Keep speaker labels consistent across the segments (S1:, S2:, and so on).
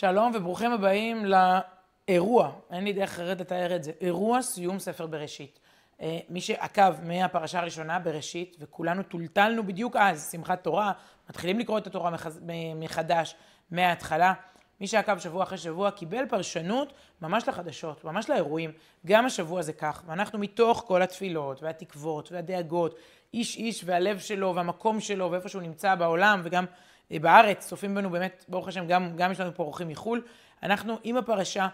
S1: שלום וברוכים הבאים לאירוע, אין לי דרך אחרת לתאר את זה, אירוע סיום ספר בראשית. אה, מי שעקב מהפרשה הראשונה בראשית, וכולנו טולטלנו בדיוק אז, שמחת תורה, מתחילים לקרוא את התורה מחדש, מההתחלה. מי שעקב שבוע אחרי שבוע קיבל פרשנות ממש לחדשות, ממש לאירועים. גם השבוע זה כך, ואנחנו מתוך כל התפילות והתקוות והדאגות, איש איש והלב שלו והמקום שלו ואיפה שהוא נמצא בעולם וגם בארץ, צופים בנו באמת, ברוך השם, גם, גם יש לנו פה אורחים מחו"ל. אנחנו עם הפרשה,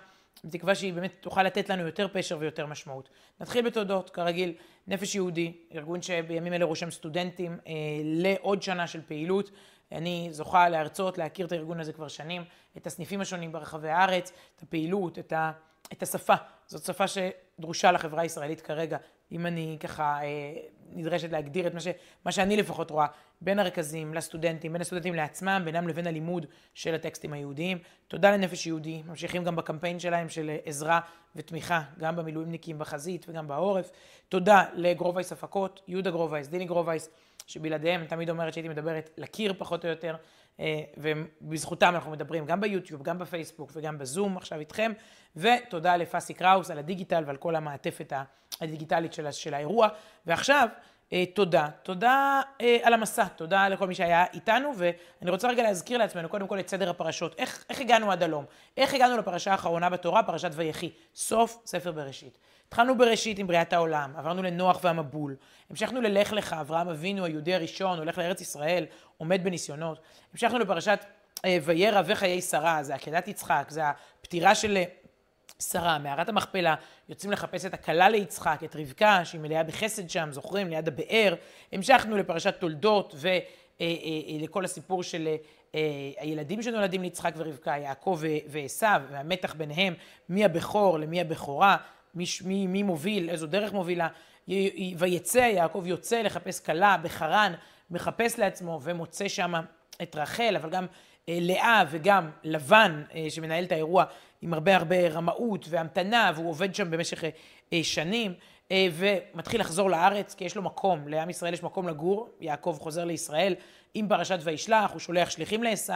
S1: בתקווה שהיא באמת תוכל לתת לנו יותר פשר ויותר משמעות. נתחיל בתודות, כרגיל, נפש יהודי, ארגון שבימים אלה רושם סטודנטים אה, לעוד שנה של פעילות. אני זוכה להרצות, להכיר את הארגון הזה כבר שנים, את הסניפים השונים ברחבי הארץ, את הפעילות, את, ה, את השפה. זאת שפה שדרושה לחברה הישראלית כרגע, אם אני ככה אה, נדרשת להגדיר את מה, ש, מה שאני לפחות רואה, בין הרכזים לסטודנטים, בין הסטודנטים לעצמם, בינם לבין הלימוד של הטקסטים היהודיים. תודה לנפש יהודי, ממשיכים גם בקמפיין שלהם של עזרה ותמיכה, גם במילואימניקים בחזית וגם בעורף. תודה לגרובייס הפקות, יהודה גרובייס, דיני גרובייס. שבלעדיהם, אני תמיד אומרת שהייתי מדברת לקיר פחות או יותר, אה, ובזכותם אנחנו מדברים גם ביוטיוב, גם בפייסבוק וגם בזום עכשיו איתכם, ותודה לפאסי קראוס על הדיגיטל ועל כל המעטפת הדיגיטלית של, של האירוע, ועכשיו תודה, תודה אה, על המסע, תודה לכל מי שהיה איתנו, ואני רוצה רגע להזכיר לעצמנו קודם כל את סדר הפרשות, איך, איך הגענו עד הלום, איך הגענו לפרשה האחרונה בתורה, פרשת ויחי, סוף ספר בראשית. התחלנו בראשית עם בריאת העולם, עברנו לנוח והמבול, המשכנו ללך לך, אברהם אבינו, היהודי הראשון, הולך לארץ ישראל, עומד בניסיונות, המשכנו לפרשת אה, וירא וחיי שרה, זה עקדת יצחק, זה הפטירה של אה, שרה, מערת המכפלה, יוצאים לחפש את הכלה ליצחק, את רבקה, שהיא מלאה בחסד שם, זוכרים, ליד הבאר, המשכנו לפרשת תולדות ולכל אה, הסיפור של הילדים שנולדים ליצחק ורבקה, יעקב ועשו, והמתח ביניהם, מי הבכור למי הבכורה, מי, מי, מי מוביל, איזו דרך מובילה. ויצא, יעקב יוצא לחפש כלה בחרן, מחפש לעצמו ומוצא שם את רחל, אבל גם אה, לאה וגם לבן, אה, שמנהל את האירוע עם הרבה הרבה רמאות והמתנה, והוא עובד שם במשך אה, שנים, ומתחיל לחזור לארץ, כי יש לו מקום, לעם ישראל יש מקום לגור, יעקב חוזר לישראל עם פרשת וישלח, הוא שולח שליחים לעשו,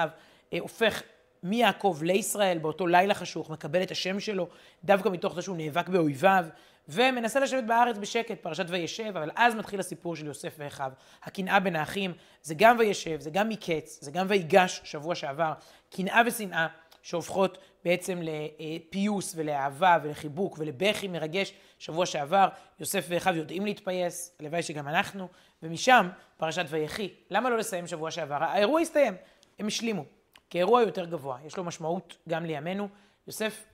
S1: הופך מיעקב לישראל באותו לילה חשוך, מקבל את השם שלו, דווקא מתוך זה שהוא נאבק באויביו, ומנסה לשבת בארץ בשקט, פרשת וישב, אבל אז מתחיל הסיפור של יוסף ואחיו. הקנאה בין האחים, זה גם וישב, זה גם מקץ, זה גם ויגש, שבוע שעבר, קנאה ושנאה שהופכות בעצם לפיוס ולאהבה ולחיבוק ולבכי מרגש, שבוע שעבר, יוסף ואחיו יודעים להתפייס, הלוואי שגם אנחנו, ומשם פרשת ויחי. למה לא לסיים שבוע שעבר? האירוע הסתיים, הם השלימו. כאירוע יותר גבוה. יש לו משמעות גם לימינו. יוסף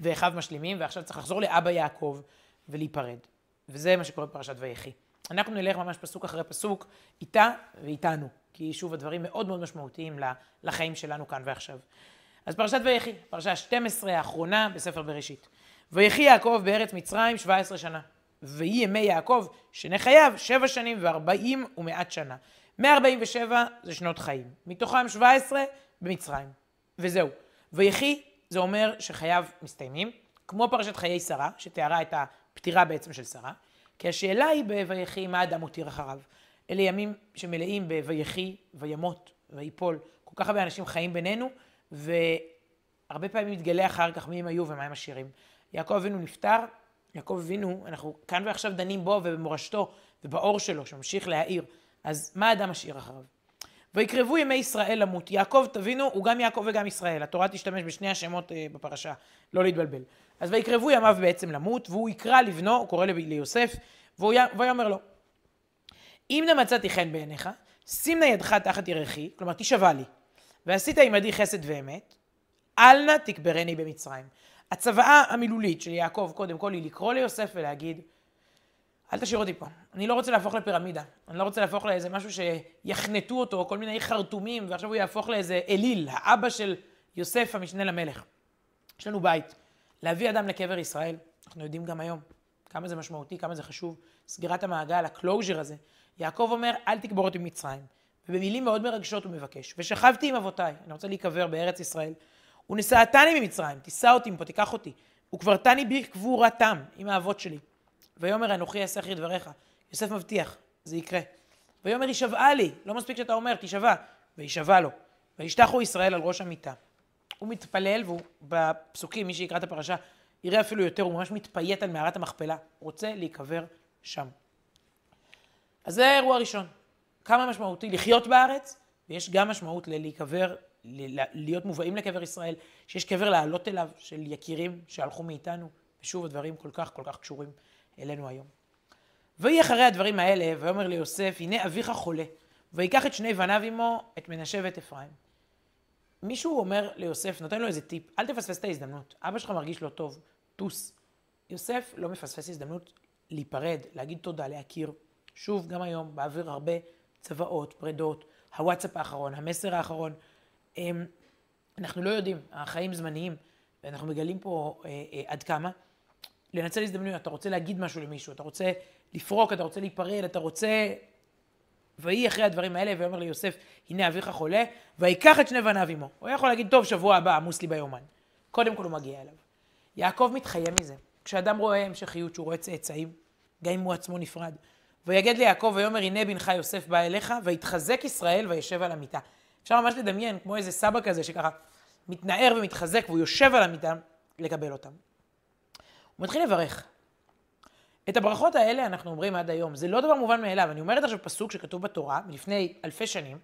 S1: ואחיו משלימים, ועכשיו צריך לחזור לאבא יעקב ולהיפרד. וזה מה שקורה בפרשת ויחי. אנחנו נלך ממש פסוק אחרי פסוק, איתה ואיתנו, כי שוב הדברים מאוד מאוד משמעותיים לחיים שלנו כאן ועכשיו. אז פרשת ויחי, פרשה 12 האחרונה בספר בראשית. ויחי יעקב בארץ מצרים 17 שנה. ויהי ימי יעקב שני חייו שבע שנים וארבעים ומעט שנה. 147 זה שנות חיים, מתוכם 17 במצרים. וזהו. ויחי זה אומר שחייו מסתיימים, כמו פרשת חיי שרה, שתיארה את הפטירה בעצם של שרה, כי השאלה היא ב"ויחי" מה אדם מותיר אחריו. אלה ימים שמלאים ב"ויחי", "וימות", "ויפול". כל כך הרבה אנשים חיים בינינו, והרבה פעמים מתגלה אחר כך מי הם היו ומה הם השירים. יעקב אבינו נפטר, יעקב אבינו, אנחנו כאן ועכשיו דנים בו ובמורשתו ובאור שלו, שממשיך להאיר. אז מה אדם משאיר אחריו? ויקרבו ימי ישראל למות. יעקב, תבינו, הוא גם יעקב וגם ישראל. התורה תשתמש בשני השמות אה, בפרשה, לא להתבלבל. אז ויקרבו ימיו בעצם למות, והוא יקרא לבנו, הוא קורא ליוסף, ויאמר לו, אם נא מצאתי חן בעיניך, שים נא ידך תחת ירחי, כלומר תשבע לי, ועשית עמדי חסד ואמת, אל נא תקברני במצרים. הצוואה המילולית של יעקב קודם כל היא לקרוא ליוסף ולהגיד, אל תשאיר אותי פה. אני לא רוצה להפוך לפירמידה. אני לא רוצה להפוך לאיזה משהו שיחנטו אותו, כל מיני חרטומים, ועכשיו הוא יהפוך לאיזה אליל, האבא של יוסף המשנה למלך. יש לנו בית. להביא אדם לקבר ישראל, אנחנו יודעים גם היום כמה זה משמעותי, כמה זה חשוב. סגירת המעגל, הקלוז'ר הזה. יעקב אומר, אל תקבור אותי במצרים. ובמילים מאוד מרגשות הוא מבקש. ושכבתי עם אבותיי, אני רוצה להיקבר בארץ ישראל. ונשאתני ממצרים, תישא אותי מפה, תיקח אותי. וקברתני בקבורתם עם האבות שלי. ויאמר אנוכי אחרי דבריך. יוסף מבטיח, זה יקרה. ויאמר הישבעה לי, לא מספיק שאתה אומר, תישבע. וישבע לו. וישתחו ישראל על ראש המיטה. הוא מתפלל, והוא בפסוקים, מי שיקרא את הפרשה, יראה אפילו יותר, הוא ממש מתפייט על מערת המכפלה, רוצה להיקבר שם. אז זה האירוע הראשון. כמה משמעותי לחיות בארץ, ויש גם משמעות ללהיקבר, להיות מובאים לקבר ישראל, שיש קבר לעלות אליו של יקירים שהלכו מאיתנו, ושוב הדברים כל כך כל כך קשורים אלינו היום. ויהי אחרי הדברים האלה, ויאמר ליוסף, הנה אביך חולה, ויקח את שני בניו עמו, את מנשה ואת אפרים. מישהו אומר ליוסף, נותן לו איזה טיפ, אל תפספס את ההזדמנות, אבא שלך מרגיש לא טוב, טוס. יוסף לא מפספס הזדמנות להיפרד, להגיד תודה, להכיר. שוב, גם היום, באוויר הרבה צוואות, פרדות, הוואטסאפ האחרון, המסר האחרון. אמ, אנחנו לא יודעים, החיים זמניים, ואנחנו מגלים פה אה, אה, עד כמה. לנצל הזדמנויות, אתה רוצה להגיד משהו למישהו, אתה רוצה לפרוק, אתה רוצה להיפרד, אתה רוצה... ויהי אחרי הדברים האלה, ויאמר ליוסף, הנה אביך חולה, ויקח את שני בניו עמו. הוא יכול להגיד, טוב, שבוע הבא עמוס לי ביומן. קודם כל הוא מגיע אליו. יעקב מתחייב מזה. כשאדם רואה המשכיות, שהוא רואה צאצאים, גם אם הוא עצמו נפרד. ויגד ליעקב ויאמר, הנה בנך יוסף בא אליך, ויתחזק ישראל וישב על המיטה. אפשר ממש לדמיין, כמו איזה סבא כזה, שככה מתנער ומתחזק, והוא יושב על המיטה לקבל אותם. הוא מתחיל לברך. את הברכות האלה אנחנו אומרים עד היום. זה לא דבר מובן מאליו. אני אומרת עכשיו פסוק שכתוב בתורה מלפני אלפי שנים,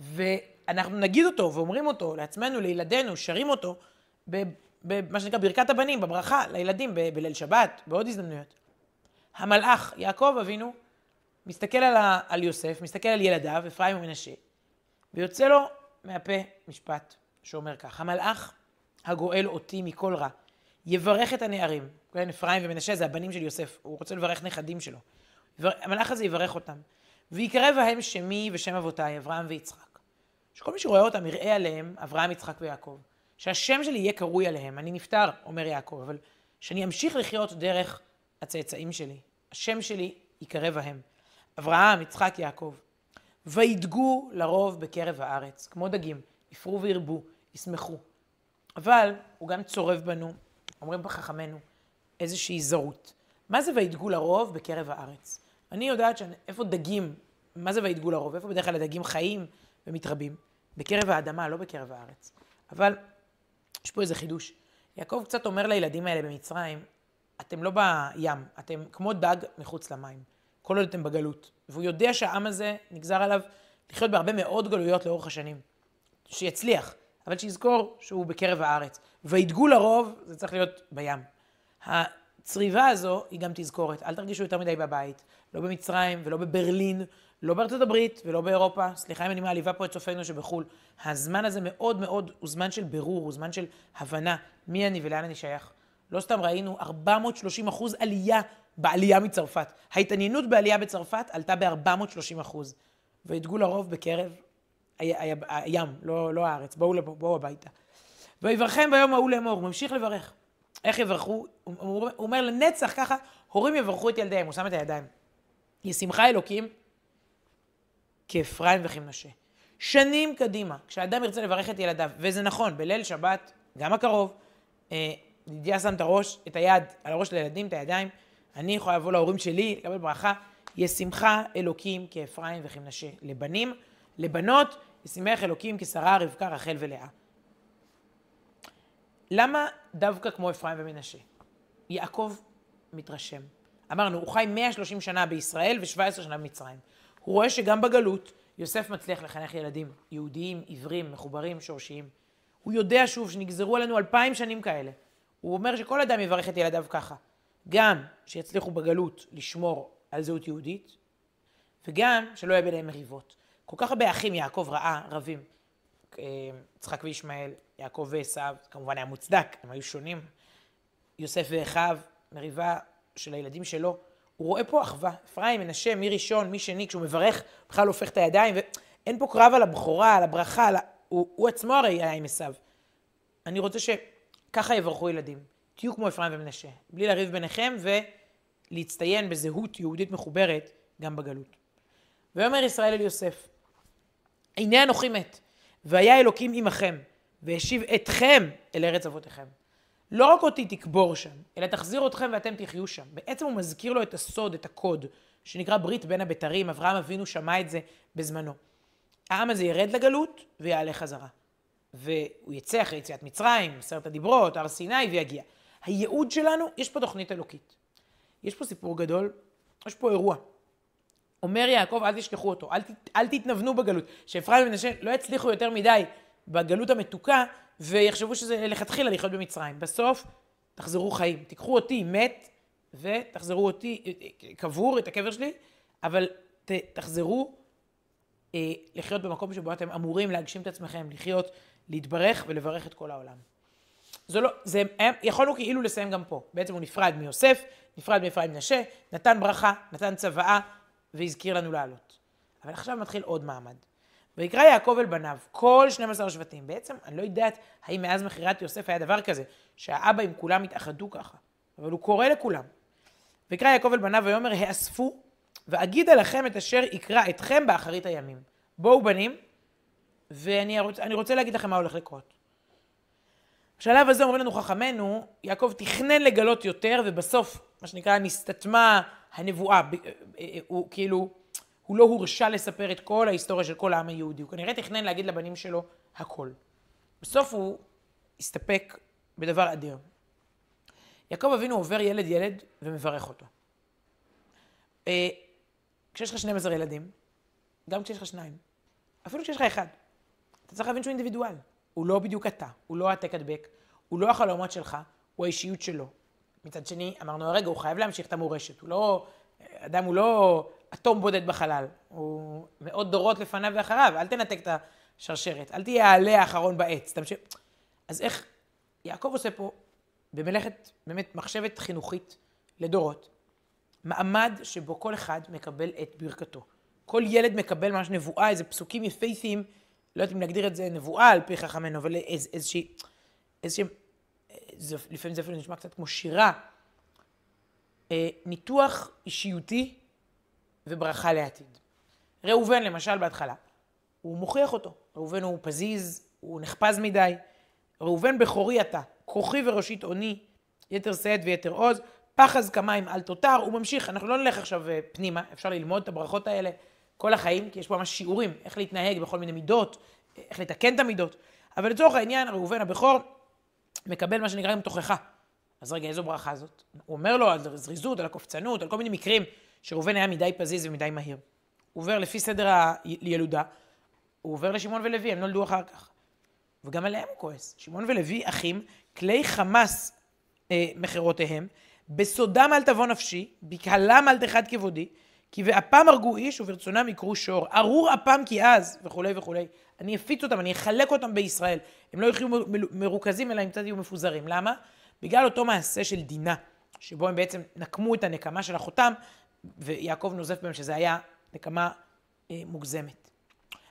S1: ואנחנו נגיד אותו ואומרים אותו לעצמנו, לילדינו, שרים אותו, במה שנקרא ברכת הבנים, בברכה לילדים, בליל שבת, בעוד הזדמנויות. המלאך, יעקב אבינו, מסתכל על, ה, על יוסף, מסתכל על ילדיו, אפרים ומנשה, ויוצא לו מהפה משפט שאומר כך, המלאך הגואל אותי מכל רע, יברך את הנערים, כן, אפרים ומנשה זה הבנים של יוסף, הוא רוצה לברך נכדים שלו. המלאך הזה יברך אותם. ויקרא בהם שמי ושם אבותיי, אברהם ויצחק. שכל מי שרואה אותם יראה עליהם אברהם, יצחק ויעקב. שהשם שלי יהיה קרוי עליהם. אני נפטר, אומר יעקב, אבל שאני אמשיך לחיות דרך הצאצאים שלי. השם שלי יקרא בהם. אברהם, יצחק, יעקב. וידגו לרוב בקרב הארץ, כמו דגים, יפרו וירבו, ישמחו. אבל הוא גם צורב בנו, אומרים בחכמינו, איזושהי זרות. מה זה וידגו לרוב בקרב הארץ? אני יודעת שאיפה דגים, מה זה וידגו לרוב? איפה בדרך כלל הדגים חיים ומתרבים? בקרב האדמה, לא בקרב הארץ. אבל יש פה איזה חידוש. יעקב קצת אומר לילדים האלה במצרים, אתם לא בים, אתם כמו דג מחוץ למים. כל עוד אתם בגלות. והוא יודע שהעם הזה נגזר עליו לחיות בהרבה מאוד גלויות לאורך השנים. שיצליח, אבל שיזכור שהוא בקרב הארץ. וידגו לרוב, זה צריך להיות בים. הצריבה הזו היא גם תזכורת. אל תרגישו יותר מדי בבית, לא במצרים ולא בברלין, לא בארצות הברית ולא באירופה. סליחה אם אני מעליבה פה את צופינו שבחו"ל. הזמן הזה מאוד מאוד הוא זמן של בירור, הוא זמן של הבנה מי אני ולאן אני שייך. לא סתם ראינו 430 אחוז עלייה בעלייה מצרפת. ההתעניינות בעלייה בצרפת עלתה ב-430 אחוז. וידגו לרוב בקרב הים, לא, לא הארץ. בואו, בואו הביתה. ויברכם ביום ההוא לאמור, הוא ממשיך לברך. איך יברכו? הוא אומר לנצח ככה, הורים יברכו את ילדיהם, הוא שם את הידיים. ישמחה אלוקים כאפרים וכמנשה. שנים קדימה, כשאדם ירצה לברך את ילדיו, וזה נכון, בליל שבת, גם הקרוב, אה, ידידיה שם את הראש, את היד על הראש של הילדים, את הידיים, אני יכולה לבוא להורים שלי, לקבל ברכה, ישמחה אלוקים כאפרים וכמנשה. לבנים, לבנות, ישמח אלוקים כשרה, רבקה, רחל ולאה. למה דווקא כמו אפרים ומנשה? יעקב מתרשם. אמרנו, הוא חי 130 שנה בישראל ו-17 שנה במצרים. הוא רואה שגם בגלות יוסף מצליח לחנך ילדים יהודיים, עיוורים, מחוברים, שורשיים. הוא יודע שוב שנגזרו עלינו אלפיים שנים כאלה. הוא אומר שכל אדם יברך את ילדיו ככה. גם שיצליחו בגלות לשמור על זהות יהודית, וגם שלא יהיה ביניהם מריבות. כל כך הרבה אחים יעקב ראה רבים. אה, יצחק וישמעאל, יעקב ועשיו, כמובן היה מוצדק, הם היו שונים. יוסף ואחיו, מריבה של הילדים שלו. הוא רואה פה אחווה, אפרים, מנשה, מי ראשון, מי שני, כשהוא מברך, בכלל הופך את הידיים, ואין פה קרב על הבכורה, על הברכה, על ה... הוא, הוא עצמו הרי היה עם עשיו. אני רוצה שככה יברכו ילדים. תהיו כמו אפרים ומנשה, בלי לריב ביניכם ולהצטיין בזהות יהודית מחוברת גם בגלות. ויאמר ישראל אל יוסף, הנה אנוכי מת, והיה אלוקים עמכם, והשיב אתכם אל ארץ אבותיכם. לא רק אותי תקבור שם, אלא תחזיר אתכם ואתם תחיו שם. בעצם הוא מזכיר לו את הסוד, את הקוד, שנקרא ברית בין הבתרים, אברהם אבינו שמע את זה בזמנו. העם הזה ירד לגלות ויעלה חזרה. והוא יצא אחרי יציאת מצרים, עשרת הדיברות, הר סיני, ויגיע. הייעוד שלנו, יש פה תוכנית אלוקית. יש פה סיפור גדול, יש פה אירוע. אומר יעקב, אל תשכחו אותו, אל, אל תתנוונו בגלות. שאפרים ומנשה לא יצליחו יותר מדי בגלות המתוקה, ויחשבו שזה לכתחילה לחיות במצרים. בסוף, תחזרו חיים. תיקחו אותי מת, ותחזרו אותי, קבור את הקבר שלי, אבל ת, תחזרו אה, לחיות במקום שבו אתם אמורים להגשים את עצמכם, לחיות, להתברך ולברך את כל העולם. זה לא, זה, יכולנו כאילו לסיים גם פה. בעצם הוא נפרד מיוסף, נפרד מאפרים מנשה, נתן ברכה, נתן צוואה, והזכיר לנו לעלות. אבל עכשיו מתחיל עוד מעמד. ויקרא יעקב אל בניו, כל 12 שבטים. בעצם, אני לא יודעת האם מאז מכירת יוסף היה דבר כזה, שהאבא עם כולם התאחדו ככה, אבל הוא קורא לכולם. ויקרא יעקב אל בניו ויאמר, האספו, ואגידה לכם את אשר יקרא אתכם באחרית הימים. בואו בנים, ואני רוצ, רוצה להגיד לכם מה הולך לקרות. בשלב הזה אומרים לנו חכמינו, יעקב תכנן לגלות יותר, ובסוף, מה שנקרא, נסתתמה הנבואה. אה, אה, הוא כאילו, הוא לא הורשה לספר את כל ההיסטוריה של כל העם היהודי. הוא כנראה תכנן להגיד לבנים שלו הכל. בסוף הוא הסתפק בדבר אדיר. יעקב אבינו עובר ילד ילד ומברך אותו. אה, כשיש לך 12 ילדים, גם כשיש לך שניים, אפילו כשיש לך אחד, אתה צריך להבין שהוא אינדיבידואל. הוא לא בדיוק אתה, הוא לא העתק הדבק, הוא לא החלומות שלך, הוא האישיות שלו. מצד שני, אמרנו הרגע, הוא חייב להמשיך את המורשת. הוא לא, אדם הוא לא אטום בודד בחלל, הוא מאות דורות לפניו ואחריו, אל תנתק את השרשרת, אל תהיה העלה האחרון בעץ. תמשיך. אז איך יעקב עושה פה, במלאכת, באמת, מחשבת חינוכית לדורות, מעמד שבו כל אחד מקבל את ברכתו. כל ילד מקבל ממש נבואה, איזה פסוקים יפהפיים, לא יודעת אם נגדיר את זה נבואה על פי חכמינו, אבל איז, איזושהי, איזושהי, זה, לפעמים זה אפילו נשמע קצת כמו שירה, אה, ניתוח אישיותי וברכה לעתיד. ראובן למשל בהתחלה, הוא מוכיח אותו. ראובן הוא פזיז, הוא נחפז מדי. ראובן בכורי אתה, כוחי וראשית אוני, יתר שאת ויתר עוז, פחז כמים אל תותר, הוא ממשיך, אנחנו לא נלך עכשיו אה, פנימה, אפשר ללמוד את הברכות האלה כל החיים, כי יש פה ממש שיעורים, איך להתנהג בכל מיני מידות, איך לתקן את המידות. אבל לצורך העניין, ראובן הבכור מקבל מה שנקרא גם תוכחה. אז רגע, איזו ברכה זאת? הוא אומר לו על זריזות, על הקופצנות, על כל מיני מקרים שראובן היה מדי פזיז ומדי מהיר. הוא עובר לפי סדר הילודה, הוא עובר לשמעון ולוי, הם נולדו אחר כך. וגם עליהם הוא כועס. שמעון ולוי אחים, כלי חמאס אה, מכירותיהם, בסודם אל תבוא נפשי, בקהלם אל תחד כבודי, כי באפם הרגו איש וברצונם יקרו שור. ארור אפם כי אז, וכולי וכולי. אני אפיץ אותם, אני אחלק אותם בישראל. הם לא יחיו מרוכזים, אלא הם קצת יהיו מפוזרים. למה? בגלל אותו מעשה של דינה, שבו הם בעצם נקמו את הנקמה של אחותם, ויעקב נוזף בהם שזה היה נקמה אה, מוגזמת.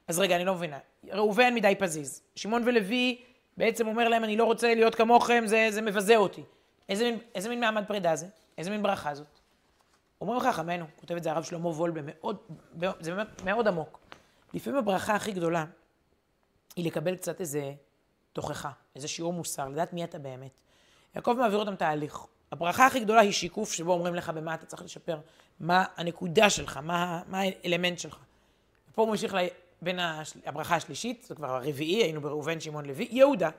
S1: אז רגע, אני לא מבינה. ראובן מדי פזיז. שמעון ולוי בעצם אומר להם, אני לא רוצה להיות כמוכם, זה, זה מבזה אותי. איזה מין, איזה מין מעמד פרידה זה? איזה מין ברכה זאת? אומרים חכמינו, כותב את זה הרב שלמה וולבה, מאוד, זה באמת מאוד עמוק. לפעמים הברכה הכי גדולה היא לקבל קצת איזה תוכחה, איזה שיעור מוסר, לדעת מי אתה באמת. יעקב מעביר אותם תהליך. הברכה הכי גדולה היא שיקוף שבו אומרים לך במה אתה צריך לשפר, מה הנקודה שלך, מה, מה האלמנט שלך. ופה הוא ממשיך בין הברכה השלישית, זה כבר הרביעי, היינו בראובן שמעון לוי, יהודה.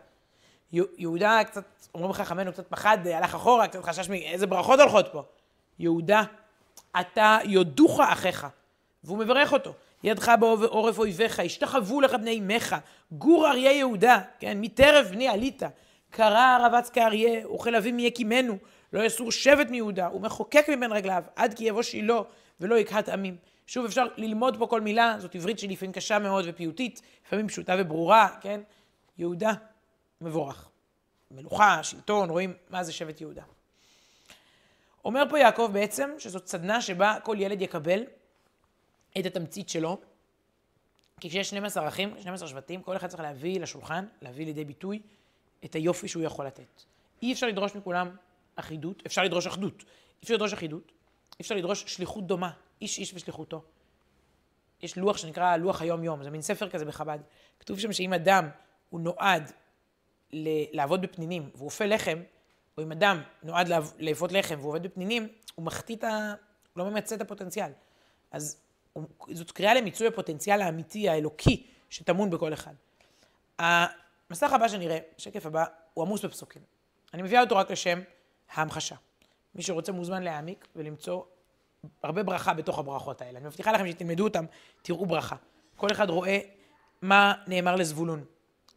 S1: יהודה קצת, אומרים חכמינו, קצת פחד, הלך אחורה, קצת חשש מאיזה ברכות הולכות פה. יהודה, אתה יודוך אחיך. והוא מברך אותו. ידך בעורף אויביך, השתחוו לך בני אמך, גור אריה יהודה, כן, מטרף בני עלית, קרא רבץ כאריה, אוכל אבים יקימנו, לא יסור שבט מיהודה, ומחוקק מבין רגליו, עד כי יבוא שילה, ולא יקהת עמים. שוב, אפשר ללמוד פה כל מילה, זאת עברית שלפעמים קשה מאוד ופיוטית, לפעמים פשוטה וברורה, כן? יהודה, מבורך. מלוכה, שלטון, רואים מה זה שבט יהודה. אומר פה יעקב בעצם שזאת סדנה שבה כל ילד יקבל את התמצית שלו, כי כשיש 12 אחים, 12 שבטים, כל אחד צריך להביא לשולחן, להביא לידי ביטוי את היופי שהוא יכול לתת. אי אפשר לדרוש מכולם אחידות, אפשר לדרוש אחדות, אי אפשר לדרוש אחידות, אי אפשר לדרוש שליחות דומה, איש איש ושליחותו. יש לוח שנקרא לוח היום-יום, זה מין ספר כזה בחב"ד. כתוב שם שאם אדם הוא נועד לעבוד בפנינים והוא אופה לחם, או אם אדם נועד לאפות לחם והוא עובד בפנינים, הוא מחטיא את ה... הוא לא ממצה את הפוטנציאל. אז זאת קריאה למיצוי הפוטנציאל האמיתי, האלוקי, שטמון בכל אחד. המסך הבא שנראה, השקף הבא, הוא עמוס בפסוקים. אני מביאה אותו רק לשם ההמחשה. מי שרוצה מוזמן להעמיק ולמצוא הרבה ברכה בתוך הברכות האלה. אני מבטיחה לכם שתלמדו אותם, תראו ברכה. כל אחד רואה מה נאמר לזבולון.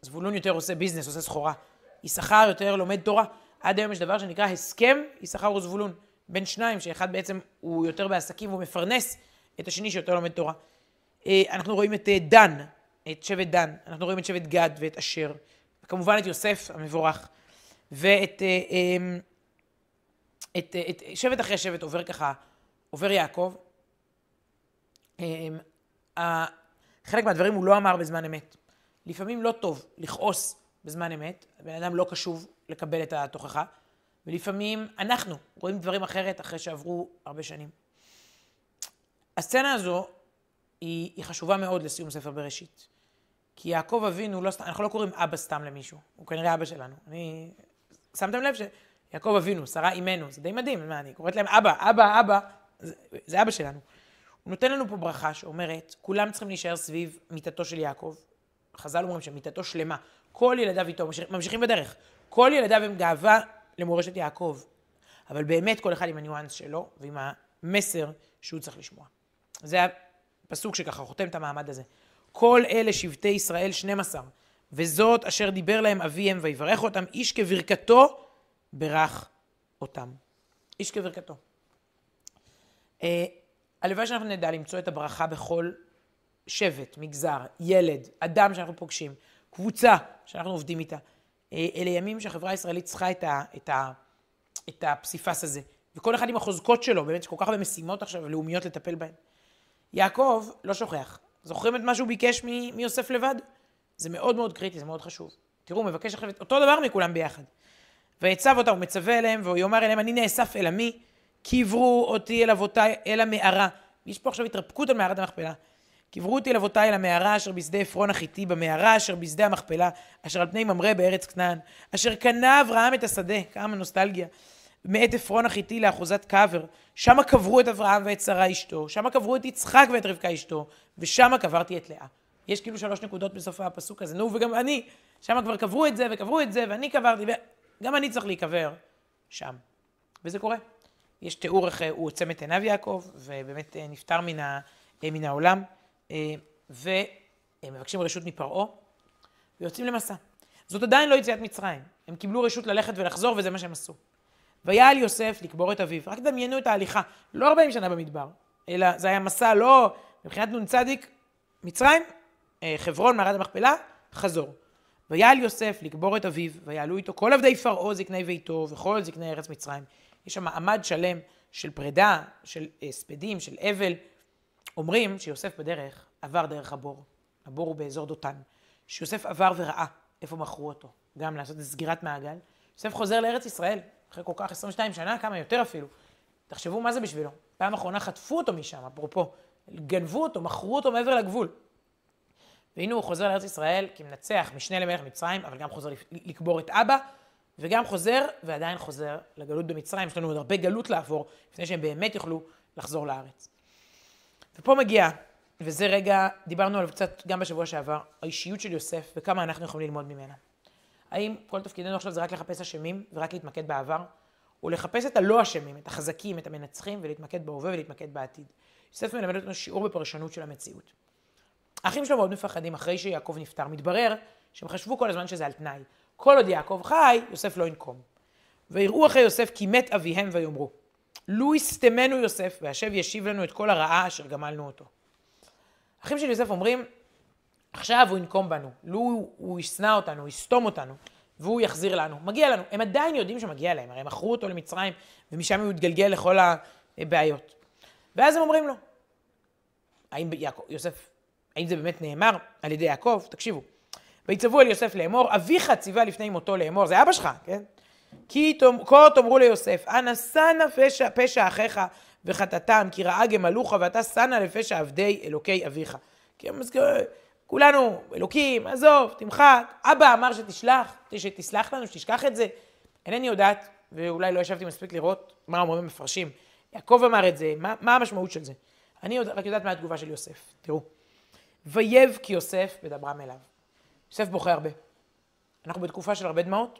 S1: זבולון יותר עושה ביזנס, עושה סחורה. יששכר יותר לומד תורה. עד היום יש דבר שנקרא הסכם יששכר וזבולון. בין שניים, שאחד בעצם הוא יותר בעסקים והוא מפרנס את השני שיותר לומד תורה. אה, אנחנו רואים את אה, דן, את שבט דן, אנחנו רואים את שבט גד ואת אשר, וכמובן את יוסף המבורך, ואת אה, אמ, את, את שבט אחרי שבט עובר ככה, עובר יעקב. אמ, חלק מהדברים הוא לא אמר בזמן אמת. לפעמים לא טוב לכעוס בזמן אמת, הבן אדם לא קשוב לקבל את התוכחה, ולפעמים אנחנו רואים דברים אחרת אחרי שעברו הרבה שנים. הסצנה הזו היא, היא חשובה מאוד לסיום ספר בראשית. כי יעקב אבינו, לא, אנחנו לא קוראים אבא סתם למישהו, הוא כנראה אבא שלנו. אני... שמתם לב שיעקב אבינו, שרה אימנו, זה די מדהים, מה, אני קוראת להם אבא, אבא, אבא, זה, זה אבא שלנו. הוא נותן לנו פה ברכה שאומרת, כולם צריכים להישאר סביב מיטתו של יעקב. חז"ל אומרים שמיטתו שלמה, כל ילדיו איתו, ממשיכים בדרך. כל ילדיו הם גאווה למורשת יעקב. אבל באמת כל אחד עם הניואנס שלו ועם המסר שהוא צריך לשמוע. זה הפסוק שככה חותם את המעמד הזה. כל אלה שבטי ישראל 12, וזאת אשר דיבר להם אביהם ויברך אותם, איש כברכתו ברך אותם. איש כברכתו. אה, הלוואי שאנחנו נדע למצוא את הברכה בכל שבט, מגזר, ילד, אדם שאנחנו פוגשים, קבוצה שאנחנו עובדים איתה. אה, אלה ימים שהחברה הישראלית צריכה את, ה, את, ה, את הפסיפס הזה. וכל אחד עם החוזקות שלו, באמת, יש כל כך הרבה משימות עכשיו לאומיות לטפל בהן. יעקב לא שוכח. זוכרים את מה שהוא ביקש מיוסף לבד? זה מאוד מאוד קריטי, זה מאוד חשוב. תראו, הוא מבקש עכשיו אותו דבר מכולם ביחד. ויצב אותם, הוא מצווה אליהם, והוא יאמר אליהם, אני נאסף אל עמי, קברו אותי אל אבותיי, אל המערה. יש פה עכשיו התרפקות על מערת המכפלה. קברו אותי אל המערה אשר בשדה עפרון החיתי, במערה אשר בשדה המכפלה, אשר על פני ממרא בארץ כנען, אשר קנה אברהם את השדה, כמה נוסטלגיה, מאת עפרון החיתי לאחוזת קבר, שמה קברו את אברהם ואת שרה אשתו, שמה קברו את יצחק ואת רבקה אשתו, ושמה קברתי את לאה. יש כאילו שלוש נקודות בסוף הפסוק הזה, נו, וגם אני, שמה כבר קברו את זה וקברו את זה, ואני קברתי, וגם אני צריך להיקבר שם. וזה קורה. יש תיאור איך הוא עוצם את עיניו יעקב, ובאמת אה, נפטר מן, אה, מן העולם, ומבקשים רשות מפרעה, ויוצאים למסע. זאת עדיין לא יציאת מצרים. הם קיבלו רשות ללכת ולחזור, וזה מה שהם עשו. ויעל יוסף לקבור את אביו. רק דמיינו את ההליכה, לא 40 שנה במדבר, אלא זה היה מסע לא, מבחינת נ"צ, מצרים, חברון, מערת המכפלה, חזור. ויעל יוסף לקבור את אביו, ויעלו איתו כל עבדי פרעה זקני ביתו, וכל זקני ארץ מצרים. יש שם מעמד שלם של פרידה, של הספדים, של אבל. אומרים שיוסף בדרך עבר דרך הבור. הבור הוא באזור דותן. שיוסף עבר וראה איפה מכרו אותו, גם לעשות סגירת מעגל. יוסף חוזר לארץ ישראל, אחרי כל כך 22 שנה, כמה יותר אפילו. תחשבו מה זה בשבילו. פעם אחרונה חטפו אותו משם, אפרופו. גנבו אותו, מכרו אותו מעבר לגבול. והנה הוא חוזר לארץ ישראל כמנצח, משנה למלך מצרים, אבל גם חוזר לקבור את אבא, וגם חוזר, ועדיין חוזר לגלות במצרים. יש לנו עוד הרבה גלות לעבור, לפני שהם באמת יוכלו לחזור לארץ. ופה מגיע, וזה רגע, דיברנו עליו קצת גם בשבוע שעבר, האישיות של יוסף וכמה אנחנו יכולים ללמוד ממנה. האם כל תפקידנו עכשיו זה רק לחפש אשמים ורק להתמקד בעבר, או לחפש את הלא אשמים, את החזקים, את המנצחים, ולהתמקד בהווה ולהתמקד בעתיד. יוסף מלמד אותנו שיעור בפרשנות של המציאות. האחים שלו מאוד מפחדים אחרי שיעקב נפטר. מתברר שהם חשבו כל הזמן שזה על תנאי. כל עוד יעקב חי, יוסף לא ינקום. ויראו אחרי יוסף כי מת אביהם ויאמרו, לו יסתמנו יוסף, והשב ישיב לנו את כל הרעה אשר גמלנו אותו. אחים של יוסף אומרים, עכשיו הוא ינקום בנו, לו הוא ישנא אותנו, הוא יסתום אותנו, והוא יחזיר לנו. מגיע לנו. הם עדיין יודעים שמגיע להם, הרי הם מכרו אותו למצרים, ומשם הוא יתגלגל לכל הבעיות. ואז הם אומרים לו, האם יעקב, יוסף, האם זה באמת נאמר על ידי יעקב? תקשיבו. ויצוו אל יוסף לאמור, אביך ציווה לפני מותו לאמור, זה אבא שלך, כן? כי כה תאמרו ליוסף, אנא שנא פשע, פשע אחיך וחטאתם, כי רעה גמלוך, ואתה שנא לפשע עבדי אלוקי אביך. כי הם כולנו, אלוקים, עזוב, תמחק. אבא אמר שתשלח, שתסלח לנו, שתשכח את זה. אינני יודעת, ואולי לא ישבתי מספיק לראות מה אומרים המפרשים. יעקב אמר את זה, מה, מה המשמעות של זה? אני רק יודעת מה התגובה של יוסף. תראו. ויב כי יוסף בדברם אליו. יוסף בוכה הרבה. אנחנו בתקופה של הרבה דמעות,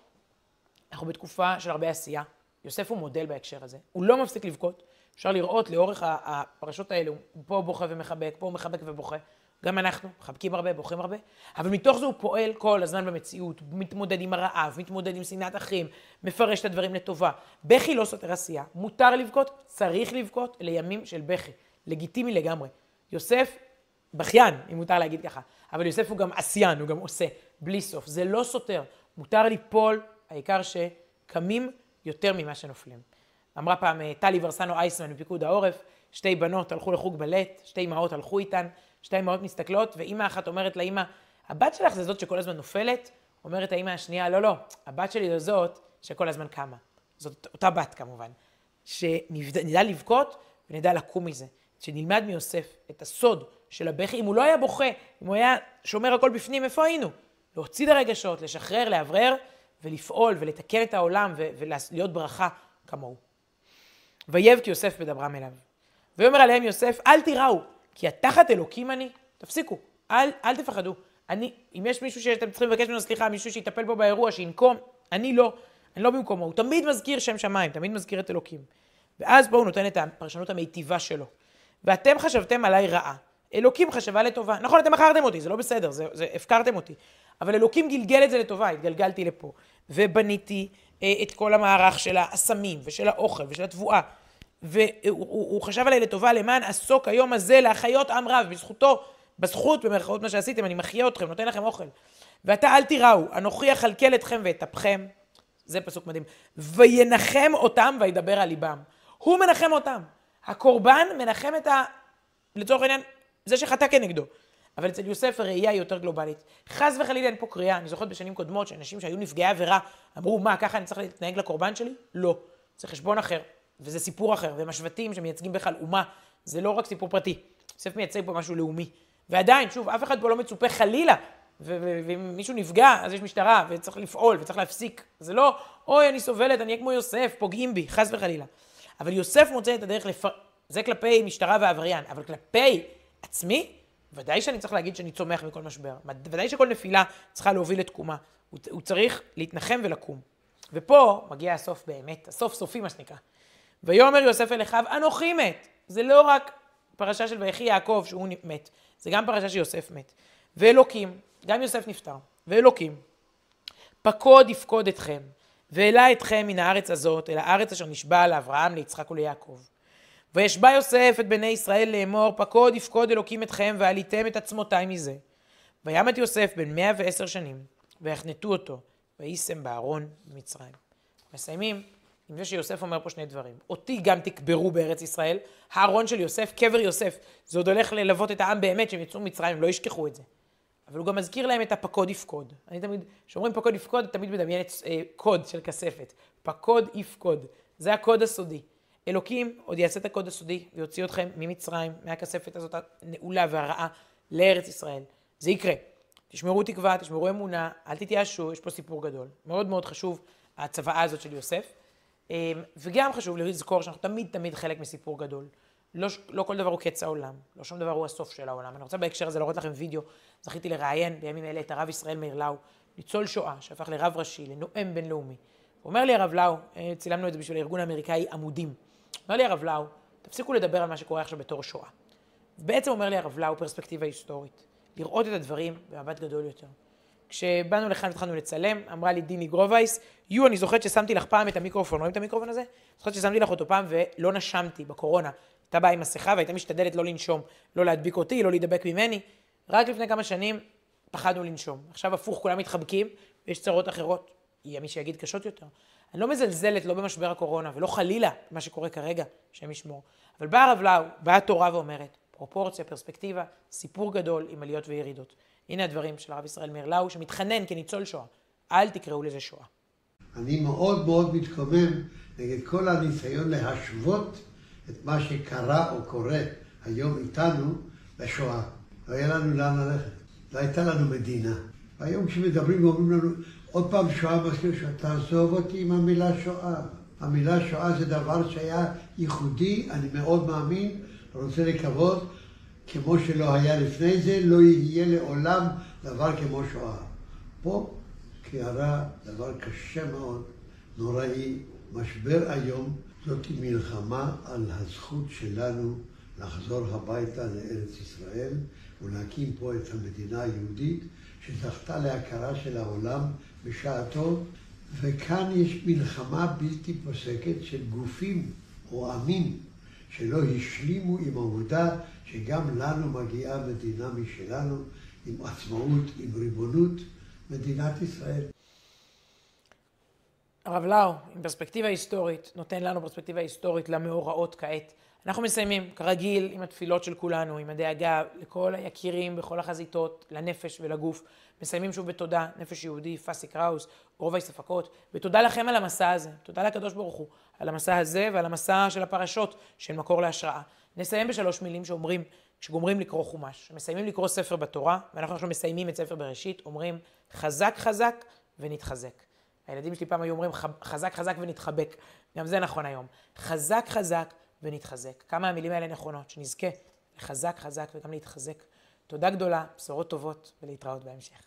S1: אנחנו בתקופה של הרבה עשייה. יוסף הוא מודל בהקשר הזה. הוא לא מפסיק לבכות. אפשר לראות לאורך הפרשות האלה, הוא פה בוכה ומחבק, פה הוא מחבק ובוכה. גם אנחנו מחבקים הרבה, בוכים הרבה, אבל מתוך זה הוא פועל כל הזמן במציאות, מתמודד עם הרעב, מתמודד עם שנאת אחים, מפרש את הדברים לטובה. בכי לא סותר עשייה, מותר לבכות, צריך לבכות לימים של בכי, לגיטימי לגמרי. יוסף, בכיין, אם מותר להגיד ככה, אבל יוסף הוא גם עשיין, הוא גם עושה, בלי סוף. זה לא סותר, מותר ליפול, העיקר שקמים יותר ממה שנופלים. אמרה פעם אה, טלי ורסנו אייסמן מפיקוד העורף, שתי בנות הלכו לחוג בלט, שתי אמהות הלכו איתן, שתי אמהות מסתכלות, ואימא אחת אומרת לאימא, הבת שלך זה זאת שכל הזמן נופלת? אומרת האימא השנייה, לא, לא, הבת שלי זו זאת שכל הזמן קמה. זאת אותה בת כמובן. שנדע לבכות ונדע לקום מזה. שנלמד מיוסף את הסוד של הבכי. אם הוא לא היה בוכה, אם הוא היה שומר הכל בפנים, איפה היינו? להוציא את הרגשות, לשחרר, לאוורר, ולפעול ולתקן את העולם ולהיות ברכה כמוהו. ויבק יוסף בדברם אליו. ויאמר עליהם יוסף, אל תיראו, כי התחת אלוקים אני, תפסיקו, אל, אל תפחדו. אני, אם יש מישהו שאתם צריכים לבקש ממנו סליחה, מישהו שיטפל פה באירוע, שינקום, אני לא, אני לא במקומו. הוא תמיד מזכיר שם שמיים, תמיד מזכיר את אלוקים. ואז הוא נותן את הפרשנות המיטיבה שלו. ואתם חשבתם עליי רעה, אלוקים חשבה לטובה. נכון, אתם מכרתם אותי, זה לא בסדר, זה, זה הפקרתם אותי. אבל אלוקים גלגל את זה לטובה, התגלגלתי לפה. ובניתי אה, את כל המערך של האסמים, ושל האוכל, ושל התבואה. והוא חשב עליי לטובה למען עסוק היום הזה להחיות עם רב, בזכותו, בזכות במרכאות מה שעשיתם, אני מחיה אתכם, נותן לכם אוכל. ועתה אל תיראו, אנוכי אכלכל אתכם ואטפכם, זה פסוק מדהים, וינחם אותם וידבר על ליבם. הוא מנחם אותם. הקורבן מנחם את ה... לצורך העניין, זה שחטא כנגדו. אבל אצל יוסף הראייה היא יותר גלובלית. חס וחלילה אין פה קריאה. אני זוכרת בשנים קודמות שאנשים שהיו נפגעי עבירה אמרו, מה, ככה אני צריך להתנהג לקורבן שלי? לא. זה חשבון אחר. וזה סיפור אחר, והם השבטים שמייצגים בכלל אומה, זה לא רק סיפור פרטי, יוסף מייצג פה משהו לאומי. ועדיין, שוב, אף אחד פה לא מצופה חלילה, ואם מישהו נפגע, אז יש משטרה, וצריך לפעול, וצריך להפסיק. זה לא, אוי, אני סובלת, אני אהיה כמו יוסף, פוגעים בי, חס וחלילה. אבל יוסף מוצא את הדרך לפ... זה כלפי משטרה ועבריין, אבל כלפי עצמי, ודאי שאני צריך להגיד שאני צומח מכל משבר. ודאי שכל נפילה צריכה להוביל לתקומה. הוא, הוא צריך להתנחם ולקום. ופה מגיע הסוף באמת, הסוף סופי מה שנקרא. ויאמר יוסף אל אחיו, אנוכי מת. זה לא רק פרשה של ויחי יעקב שהוא מת, זה גם פרשה שיוסף מת. ואלוקים, גם יוסף נפטר, ואלוקים, פקוד יפקוד אתכם, והעלה אתכם מן הארץ הזאת, אל הארץ אשר נשבע לאברהם, ליצחק וליעקב. וישבע יוסף את בני ישראל לאמור, פקוד יפקוד אלוקים אתכם, ועליתם את עצמותי מזה. וימת יוסף בן מאה ועשר שנים, ויחנתו אותו, ויישם בארון במצרים. מסיימים עם זה שיוסף אומר פה שני דברים. אותי גם תקברו בארץ ישראל, הארון של יוסף, קבר יוסף, זה עוד הולך ללוות את העם באמת, שהם יצאו ממצרים, הם לא ישכחו את זה. אבל הוא גם מזכיר להם את הפקוד יפקוד. אני תמיד, כשאומרים פקוד יפקוד, תמיד מדמיין את אה, קוד של כספת. פקוד יפקוד, זה הקוד הסודי. אלוקים עוד יעשה את הקוד הסודי ויוציא אתכם ממצרים, מהכספת הזאת הנעולה והרעה, לארץ ישראל. זה יקרה. תשמרו תקווה, תשמרו אמונה, אל תתייאשו, יש פה סיפור גדול. מאוד מאוד חשוב הצוואה הזאת של יוסף. אמ, וגם חשוב לזכור שאנחנו תמיד תמיד חלק מסיפור גדול. לא, לא כל דבר הוא קץ העולם, לא שום דבר הוא הסוף של העולם. אני רוצה בהקשר הזה להראות לכם וידאו, זכיתי לראיין בימים אלה את הרב ישראל מאיר לאו, ניצול שואה, שהפך לרב ראשי, לנואם בינלאומי. אומר לי הרב לאו, אה, צילמנו את זה בשביל הארגון האמריקאי עמודים. אומר לי הרב לאו, תפסיקו לדבר על מה שקורה עכשיו בתור שואה. ובעצם אומר לי הרב לאו פרספקטיבה היסטורית, לראות את הדברים במבט גדול יותר. כשבאנו לכאן והתחלנו לצלם, אמרה לי דיני גרובייס, יו, אני זוכרת ששמתי לך פעם את המיקרופון, רואים את המיקרופון הזה? זוכרת ששמתי לך אותו פעם ולא נשמתי בקורונה. הייתה באה עם מסכה והייתה משתדלת לא לנשום, לא להדביק אותי, לא להידבק ממני. רק לפני כמה שנים פחדנו לנשום. עכשיו הפוך, כולם מתחבקים, ויש צרות אחרות, יהיה מי שיגיד קשות יותר. אני לא מזלזלת לא במשבר הקורונה ולא חלילה מה שקורה כרגע, השם ישמור. אבל בא הרב לאו, באה התורה ואומרת, פרופורציה, פרספקטיבה, סיפור גדול עם עליות וירידות. הנה הדברים של הרב ישראל מאיר לאו, שמתחנן כניצול שואה. אל תקראו לזה שואה.
S2: אני מאוד מאוד מתקומם נגד כל הניסיון להשוות את מה שקרה או קורה היום איתנו לשואה. לא היה לנו לאן ללכת. לא הייתה לנו מדינה. היום כשמדברים ואומרים לנו, עוד פעם שואה מזכיר שואה, תעזוב אותי עם המילה שואה. המילה שואה זה דבר שהיה ייחודי, אני מאוד מאמין, רוצה לקוות כמו שלא היה לפני זה, לא יהיה לעולם דבר כמו שואה. פה קערה, דבר קשה מאוד, נוראי, משבר איום. זאת מלחמה על הזכות שלנו לחזור הביתה לארץ ישראל ולהקים פה את המדינה היהודית שזכתה להכרה של העולם בשעתו וכאן יש מלחמה בלתי פוסקת של גופים או עמים שלא השלימו עם העובדה שגם לנו מגיעה מדינה משלנו עם עצמאות, עם ריבונות, מדינת ישראל.
S1: הרב לאו, עם פרספקטיבה היסטורית, נותן לנו פרספקטיבה היסטורית למאורעות כעת. אנחנו מסיימים, כרגיל, עם התפילות של כולנו, עם הדאגה לכל היקירים בכל החזיתות, לנפש ולגוף. מסיימים שוב בתודה, נפש יהודי, פאסי קראוס, רובע ספקות, ותודה לכם על המסע הזה, תודה לקדוש ברוך הוא, על המסע הזה ועל המסע של הפרשות, של מקור להשראה. נסיים בשלוש מילים שאומרים, כשגומרים לקרוא חומש, מסיימים לקרוא ספר בתורה, ואנחנו עכשיו מסיימים את ספר בראשית, אומרים חזק חזק ונתחזק. הילדים שלי פעם היו אומרים חזק חזק ונתחבק, גם זה נכון היום. חזק חזק ונתחזק. כמה המילים האלה נכונות, שנזכה לחזק חזק וגם להתחזק. תודה גדולה, בשורות טובות ולהתראות בהמשך.